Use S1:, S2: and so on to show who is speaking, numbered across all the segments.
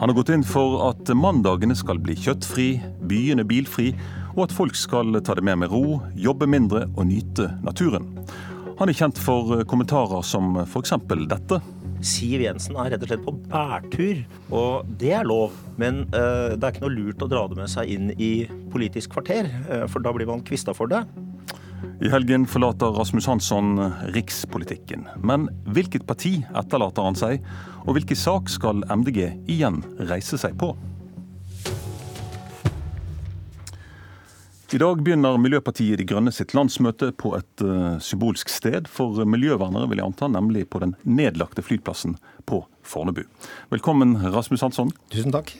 S1: Han har gått inn for at mandagene skal bli kjøttfri, byene bilfri, og at folk skal ta det mer med ro, jobbe mindre og nyte naturen. Han er kjent for kommentarer som f.eks. dette.
S2: Siv Jensen er rett og slett på bærtur, og det er lov. Men uh, det er ikke noe lurt å dra det med seg inn i Politisk kvarter, uh, for da blir man kvista for det.
S1: I helgen forlater Rasmus Hansson rikspolitikken. Men hvilket parti etterlater han seg, og hvilken sak skal MDG igjen reise seg på? I dag begynner Miljøpartiet De Grønne sitt landsmøte på et uh, symbolsk sted for miljøvernere, vil jeg anta, nemlig på den nedlagte flyplassen på Fornebu. Velkommen, Rasmus Hansson.
S2: Tusen takk.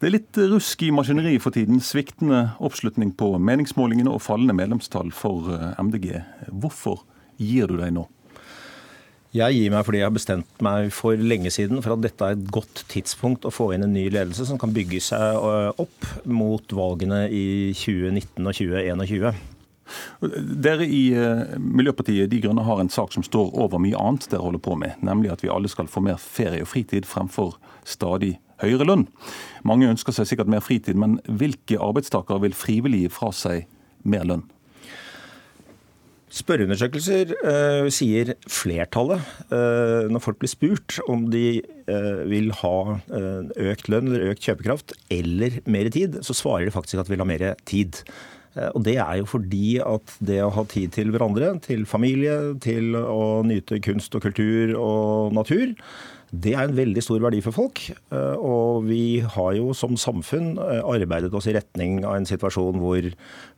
S1: Det er litt rusk i maskineriet for tiden. Sviktende oppslutning på meningsmålingene og fallende medlemstall for eh, MDG. Hvorfor gir du deg nå?
S2: Jeg gir meg fordi jeg har bestemt meg for lenge siden for at dette er et godt tidspunkt å få inn en ny ledelse som kan bygge seg øh, opp mot valgene i 2019 og 2021.
S1: Dere i øh, Miljøpartiet De Grønne har en sak som står over mye annet dere holder på med, nemlig at vi alle skal få mer ferie og fritid fremfor stadig høyere lønn. Mange ønsker seg sikkert mer fritid, men hvilke arbeidstakere vil frivillig gi fra seg mer lønn?
S2: Spørreundersøkelser uh, sier flertallet, uh, når folk blir spurt om de uh, vil ha økt lønn eller økt kjøpekraft eller mer tid, så svarer de faktisk at de vil ha mer tid. Og Det er jo fordi at det å ha tid til hverandre, til familie, til å nyte kunst og kultur og natur, det er en veldig stor verdi for folk. Eh, og vi har jo som samfunn eh, arbeidet oss i retning av en situasjon hvor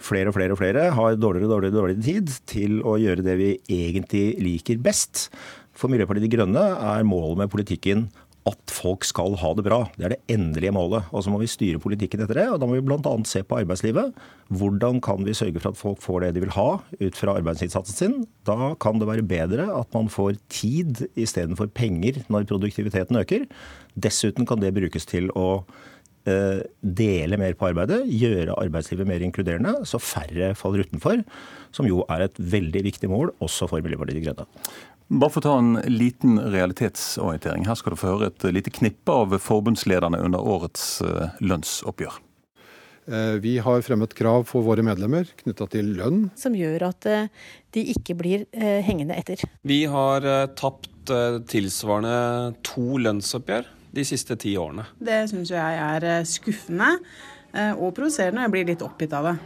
S2: flere og flere og flere har dårligere og dårligere, dårligere tid til å gjøre det vi egentlig liker best. For Miljøpartiet De Grønne er målet med politikken at folk skal ha det bra. Det er det endelige målet. Og så må vi styre politikken etter det. Og da må vi bl.a. se på arbeidslivet. Hvordan kan vi sørge for at folk får det de vil ha ut fra arbeidsinnsatsen sin? Da kan det være bedre at man får tid istedenfor penger når produktiviteten øker. Dessuten kan det brukes til å dele mer på arbeidet, gjøre arbeidslivet mer inkluderende, så færre faller utenfor. Som jo er et veldig viktig mål også for Miljøpartiet De Grønne.
S1: Bare for å ta en liten realitetsorientering. Her skal du få høre et lite knippe av forbundslederne under årets eh, lønnsoppgjør.
S3: Eh, vi har fremmet krav for våre medlemmer knytta til lønn.
S4: Som gjør at eh, de ikke blir hengende etter.
S5: Vi har tapt tilsvarende to lønnsoppgjør de siste ti årene.
S6: Det syns jeg er skuffende og provoserende, og jeg blir litt oppgitt av det.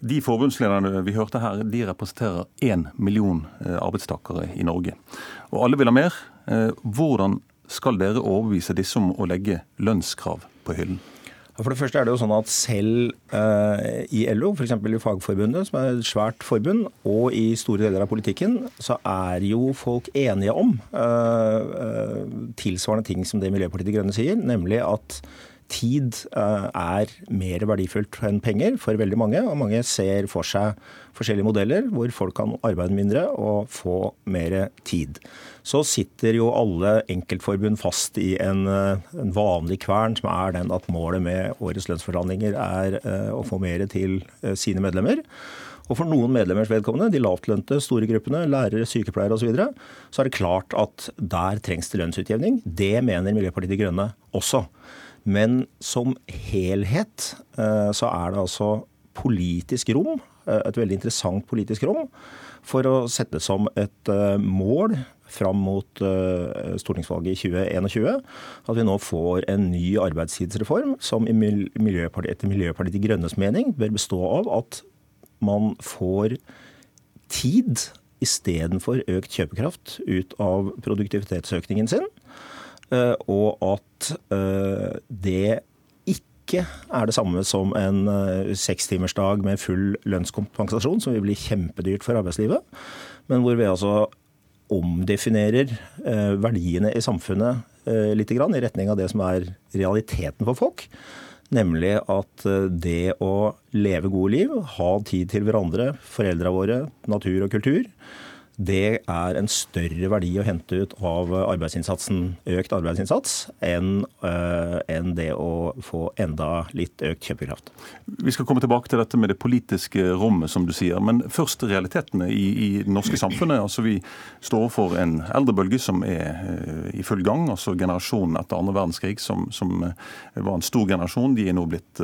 S1: De forbundslederne vi hørte her, de representerer én million eh, arbeidstakere i Norge. Og alle vil ha mer. Eh, hvordan skal dere overbevise disse om å legge lønnskrav på hyllen?
S2: For det første er det jo sånn at Selv eh, i LO, f.eks. i Fagforbundet, som er et svært forbund, og i store deler av politikken, så er jo folk enige om eh, eh tilsvarende ting som det Miljøpartiet De Grønne sier, nemlig at tid eh, er mer verdifullt enn penger for veldig mange. Og mange ser for seg forskjellige modeller hvor folk kan arbeide mindre og få mer tid. Så sitter jo alle enkeltforbund fast i en, eh, en vanlig kvern, som er den at målet med årets lønnsforhandlinger er eh, å få mer til sine medlemmer. Og for noen medlemmers vedkommende, de lavtlønte store gruppene, lærere, sykepleiere osv., så, videre, så er det klart at der trengs det lønnsutjevning. Det mener Miljøpartiet De Grønne også. Men som helhet eh, så er det altså politisk rom, eh, et veldig interessant politisk rom, for å sette som et eh, mål fram mot stortingsvalget i 2021 at vi nå får en ny arbeidstidsreform som Miljøpartiet, etter Miljøpartiet De Grønnes mening bør bestå av at man får tid istedenfor økt kjøpekraft ut av produktivitetsøkningen sin. Eh, og at eh, det ikke er det samme som en eh, sekstimersdag med full lønnskompensasjon, som vil bli kjempedyrt for arbeidslivet, men hvor vi altså omdefinerer verdiene i samfunnet litt i retning av det som er realiteten for folk. Nemlig at det å leve gode liv, ha tid til hverandre, foreldra våre, natur og kultur, det er en større verdi å hente ut av arbeidsinnsatsen, økt arbeidsinnsats, enn uh, en det å få enda litt økt kjøpekraft.
S1: Vi skal komme tilbake til dette med det politiske rommet, som du sier. Men først realitetene i, i det norske samfunnet. Altså, vi står overfor en eldrebølge som er uh, i full gang. altså Generasjonen etter andre verdenskrig, som, som var en stor generasjon, de er nå blitt,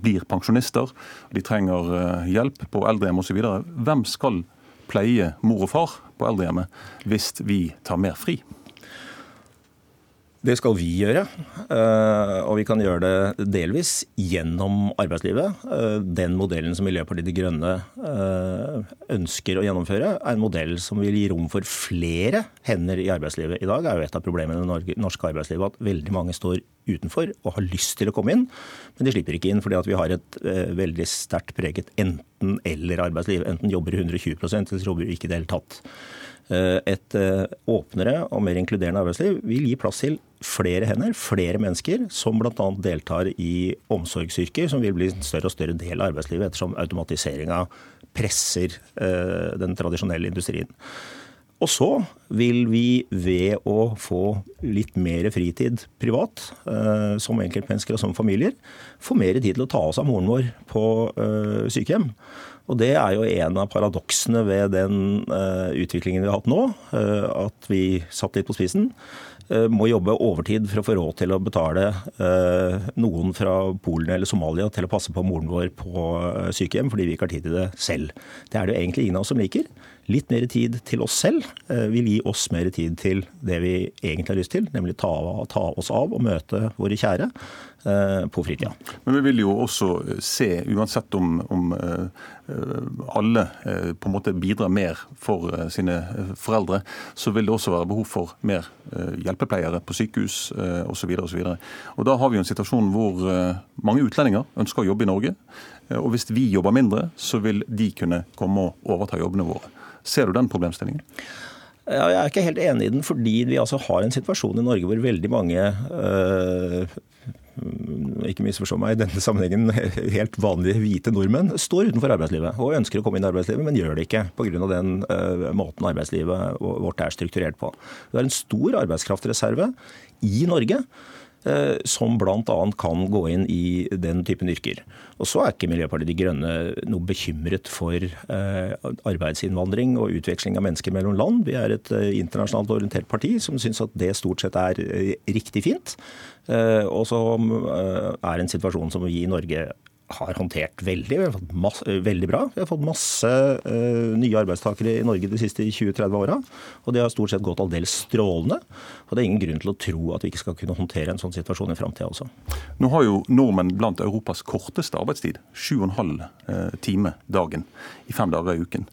S1: blir pensjonister. De trenger hjelp på eldrehjem osv. Hvem skal pleie mor og far på eldrehjemmet hvis vi tar mer fri?
S2: Det skal vi gjøre, eh, og vi kan gjøre det delvis gjennom arbeidslivet. Eh, den modellen som Miljøpartiet De Grønne eh, ønsker å gjennomføre, er en modell som vil gi rom for flere hender i arbeidslivet. I dag er jo et av problemene i det norske arbeidslivet at veldig mange står utenfor og har lyst til å komme inn, men de slipper ikke inn fordi vi har et veldig sterkt preget enten-eller arbeidsliv. Enten jobber 120 eller jobber ikke i det hele tatt. Et åpnere og mer inkluderende arbeidsliv vil gi plass til flere hender, flere mennesker, som bl.a. deltar i omsorgsyrker, som vil bli en større og større del av arbeidslivet ettersom automatiseringa presser eh, den tradisjonelle industrien. Og så vil vi ved å få litt mer fritid privat, eh, som enkeltmennesker og som familier, få mer tid til å ta oss av moren vår på eh, sykehjem. Og Det er jo en av paradoksene ved den uh, utviklingen vi har hatt nå. At vi satt litt på spisen. Uh, må jobbe overtid for å få råd til å betale noen fra Polen eller Somalia til å passe på moren vår på sykehjem, fordi vi ikke har tid til det selv. Det er det jo egentlig ingen av oss som liker. Litt mer tid til oss selv vil gi oss mer tid til det vi egentlig har lyst til, nemlig ta, ta oss av og møte våre kjære på fritida.
S1: Men vi vil jo også se, uansett om, om Eh, alle eh, på en måte bidrar mer for eh, sine foreldre, så vil det også være behov for mer hjelpepleiere på sykehus osv. Og, og da har vi jo en situasjon hvor mange utlendinger ønsker å jobbe i Norge. Og hvis vi jobber mindre, så vil de kunne komme og overta jobbene våre. Ser du den problemstillingen?
S2: Ja, jeg er ikke helt enig i den, fordi vi altså har en situasjon i Norge hvor veldig mange øh, ikke misforstå meg, i denne sammenhengen helt vanlige hvite nordmenn står utenfor arbeidslivet og ønsker å komme inn i arbeidslivet, men gjør det ikke pga. den uh, måten arbeidslivet vårt er strukturert på. Vi har en stor arbeidskraftreserve i Norge som bl.a. kan gå inn i den typen yrker. Og så er ikke Miljøpartiet De Grønne noe bekymret for uh, arbeidsinnvandring og utveksling av mennesker mellom land. Vi er et internasjonalt orientert parti som syns at det stort sett er riktig fint. Eh, og som eh, er en situasjon som vi i Norge har håndtert veldig, vi har fått masse, eh, veldig bra. Vi har fått masse uh, nye arbeidstakere i Norge de siste 20-30 åra. Og det har stort sett gått aldeles strålende. Og det er ingen grunn til å tro at vi ikke skal kunne håndtere en sånn situasjon i framtida også.
S1: Nå har jo nordmenn blant Europas korteste arbeidstid. 7,5 uh, time dagen i fem dager i uken.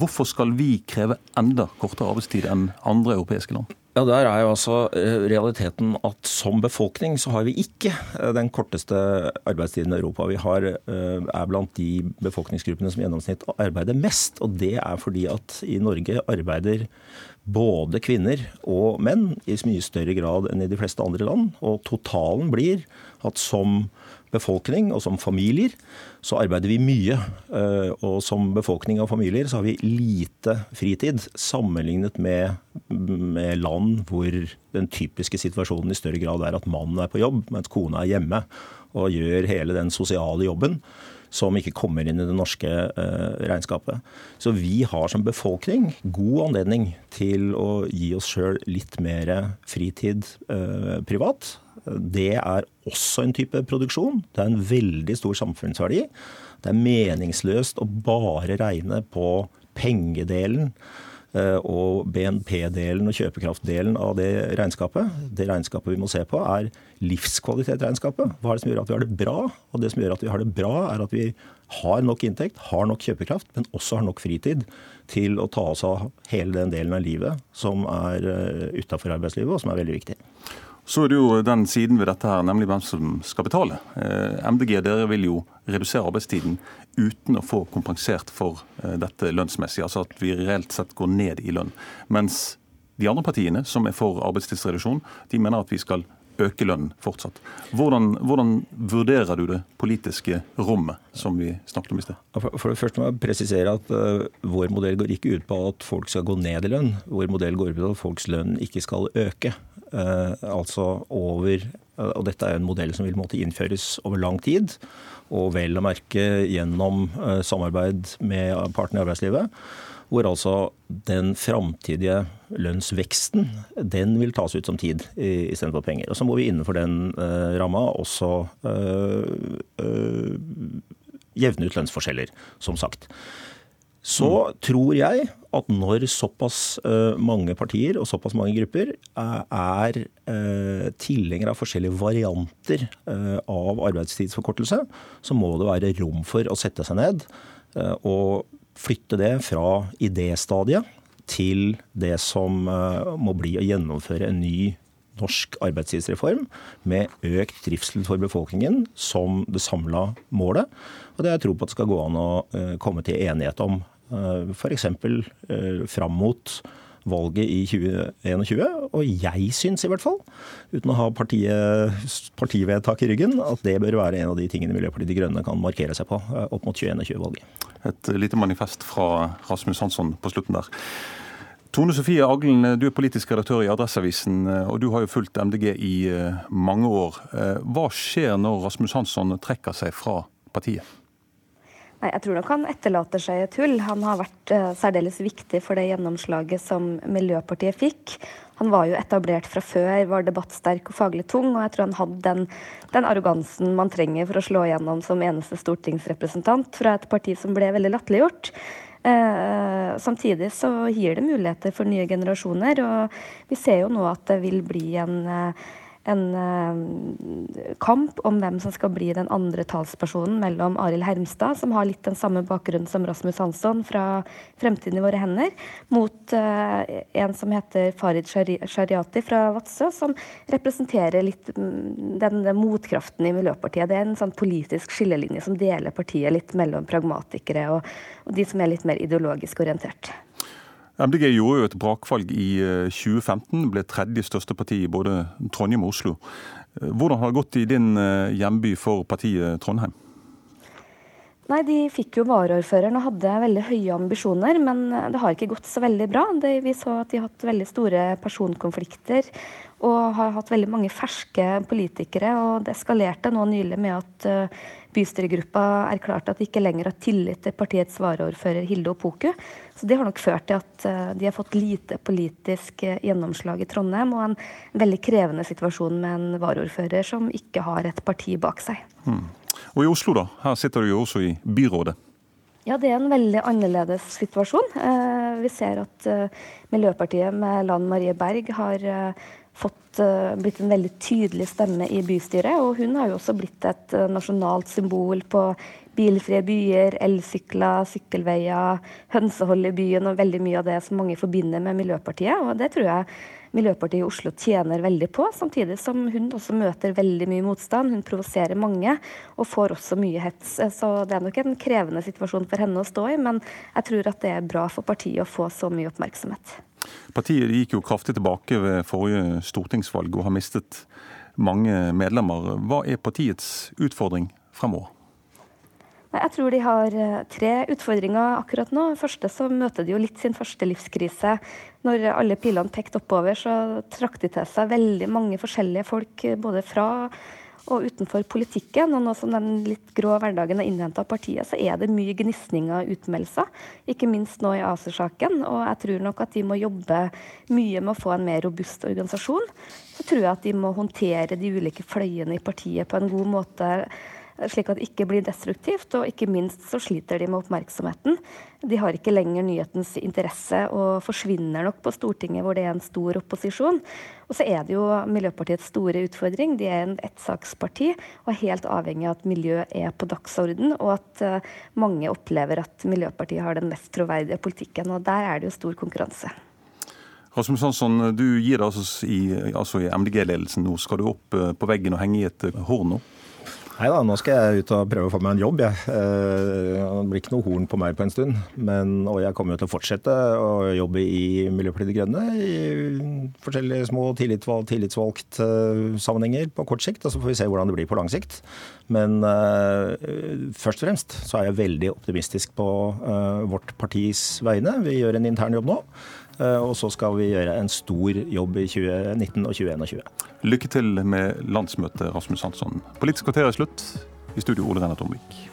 S1: Hvorfor skal vi kreve enda kortere arbeidstid enn andre europeiske land?
S2: Ja, Der er jo altså eh, realiteten at som befolkning så har vi ikke eh, den korteste arbeidstiden i Europa. Vi har, eh, er blant de befolkningsgruppene som i gjennomsnitt arbeider mest. Og det er fordi at i Norge arbeider både kvinner og menn i mye større grad enn i de fleste andre land. Og totalen blir at som befolkning og som familier så arbeider vi mye. Eh, og som befolkning og familier så har vi lite fritid sammenlignet med, med, land hvor den typiske situasjonen i større grad er at mannen er på jobb, mens kona er hjemme og gjør hele den sosiale jobben som ikke kommer inn i det norske eh, regnskapet. Så vi har som befolkning god anledning til å gi oss sjøl litt mer fritid eh, privat. Det er også en type produksjon. Det er en veldig stor samfunnsverdi. Det er meningsløst å bare regne på pengedelen og BNP-delen og kjøpekraftdelen av det regnskapet. Det regnskapet vi må se på, er livskvalitetsregnskapet. Hva er det som gjør at vi har det bra? Og det som gjør at vi har det bra, er at vi har nok inntekt, har nok kjøpekraft, men også har nok fritid til å ta oss av hele den delen av livet som er eh, utafor arbeidslivet, og som er veldig viktig.
S1: Så er det jo den siden ved dette her, nemlig hvem som skal betale. Eh, MDG dere vil jo redusere arbeidstiden uten å få kompensert for eh, dette lønnsmessig, altså at vi reelt sett går ned i lønn. Mens de andre partiene som er for arbeidstidsreduksjon, de mener at vi skal øke lønnen fortsatt. Hvordan, hvordan, vurderer du det politiske rommet som vi snakket om i sted?
S2: For det første må jeg presisere at uh, vår modell går ikke ut på at folk skal gå ned i lønn. Vår modell går ut på at folks lønn ikke skal øke. Uh, altså over uh, Og dette er en modell som vil måtte innføres over lang tid. Og vel å merke gjennom samarbeid med partene i arbeidslivet hvor altså den framtidige lønnsveksten den vil tas ut som tid istedenfor penger. Og Så må vi innenfor den eh, ramma også uh, uh, jevne ut lønnsforskjeller, som sagt. Så tror jeg at når såpass mange partier og såpass mange grupper er tilhengere av forskjellige varianter av arbeidstidsforkortelse, så må det være rom for å sette seg ned og flytte det fra idéstadiet til det som eh, må bli å gjennomføre en ny norsk arbeidstidsreform med økt trivsel for befolkningen som det samla målet. Og det har jeg tro på at det skal gå an å eh, komme til enighet om. Eh, F.eks. fram mot valget i 2021. Og jeg syns i hvert fall, uten å ha partiet, partivedtak i ryggen, at det bør være en av de tingene Miljøpartiet De Grønne kan markere seg på eh, opp mot 2021-valget.
S1: Et lite manifest fra Rasmus Hansson på slutten der. Tone Sofie Aglen, du er politisk redaktør i Adresseavisen, eh, og du har jo fulgt MDG i eh, mange år. Hva skjer når Rasmus Hansson trekker seg fra partiet?
S7: Nei, Jeg tror nok han etterlater seg et hull. Han har vært uh, særdeles viktig for det gjennomslaget som Miljøpartiet fikk. Han var jo etablert fra før, var debattsterk og faglig tung, og jeg tror han hadde den, den arrogansen man trenger for å slå igjennom som eneste stortingsrepresentant fra et parti som ble veldig latterliggjort. Uh, samtidig så gir det muligheter for nye generasjoner, og vi ser jo nå at det vil bli en eh, en uh, kamp om hvem som skal bli den andre talspersonen mellom Arild Hermstad, som har litt den samme bakgrunnen som Rasmus Hansson fra 'Fremtiden i våre hender', mot uh, en som heter Farid Shariati fra Vadsø, som representerer litt um, den, den, motkraften i Miljøpartiet. Det er en sånn politisk skillelinje som deler partiet litt mellom pragmatikere og, og de som er litt mer ideologisk orientert.
S1: MDG gjorde jo et brakvalg i 2015, eh, ble tredje største parti i både Trondheim og Oslo. Eh, hvordan har det gått i din eh, hjemby for partiet Trondheim?
S7: Nei, De fikk jo varaordføreren og hadde veldig høye ambisjoner, men det har ikke gått så veldig bra. Det, vi så at de har hatt veldig store personkonflikter og har hatt veldig mange ferske politikere. og Det eskalerte nå nylig med at bystyregruppa erklarte at de ikke lenger har tillit til partiets varaordfører Hilde Opoku. Så det har nok ført til at eh, de har fått lite politisk eh, gjennomslag i Trondheim, og en veldig krevende situasjon med en varaordfører som ikke har et parti bak seg. Hmm.
S1: Og i Oslo, da? Her sitter du jo også i byrådet.
S7: Ja, det er en veldig annerledes situasjon. Eh, vi ser at Miljøpartiet med Lan Marie Berg har fått, uh, blitt en veldig tydelig stemme i bystyret. Og hun har jo også blitt et uh, nasjonalt symbol på bilfrie byer, elsykler, sykkelveier, hønsehold i byen og veldig mye av det som mange forbinder med Miljøpartiet. Og det tror jeg Miljøpartiet i Oslo tjener veldig på, samtidig som hun også møter veldig mye motstand. Hun provoserer mange og får også mye hets. Så det er nok en krevende situasjon for henne å stå i, men jeg tror at det er bra for partiet å få så mye oppmerksomhet.
S1: Partiet gikk jo kraftig tilbake ved forrige stortingsvalg og har mistet mange medlemmer. Hva er partiets utfordring fremover?
S7: Jeg tror de har eh, tre utfordringer akkurat nå. Første så møter de jo litt sin første livskrise. Når alle pilene pekte oppover, så trakk de til seg veldig mange forskjellige folk, både fra og utenfor politikken, og nå som den litt grå hverdagen er innhenta av partiet, så er det mye gnisninger og utmeldelser. Ikke minst nå i ACER-saken. Og jeg tror nok at de må jobbe mye med å få en mer robust organisasjon. Så tror jeg at de må håndtere de ulike fløyene i partiet på en god måte slik at det ikke blir destruktivt. Og ikke minst så sliter de med oppmerksomheten. De har ikke lenger nyhetens interesse og forsvinner nok på Stortinget hvor det er en stor opposisjon. Og så er det jo Miljøpartiets store utfordring. De er en ettsaksparti og er helt avhengig av at miljø er på dagsorden, og at uh, mange opplever at Miljøpartiet har den mest troverdige politikken. Og der er det jo stor konkurranse.
S1: Rasmus Hansson, du gir deg altså i, altså i MDG-ledelsen nå. Skal du opp eh, på veggen og henge i et horn nå?
S2: Nei da, nå skal jeg ut og prøve å få meg en jobb, jeg. Eh, det blir ikke noe horn på meg på en stund. Men, og jeg kommer jo til å fortsette å jobbe i Miljøpartiet De Grønne i forskjellige små tillitsvalgt, tillitsvalgt uh, sammenhenger på kort sikt. Og så får vi se hvordan det blir på lang sikt. Men uh, først og fremst så er jeg veldig optimistisk på uh, vårt partis vegne. Vi gjør en intern jobb nå. Og så skal vi gjøre en stor jobb i 2019 og 2021.
S1: Lykke til med landsmøtet, Rasmus Hansson. Politisk kvarter er slutt. I studio Ole Renat Omvik.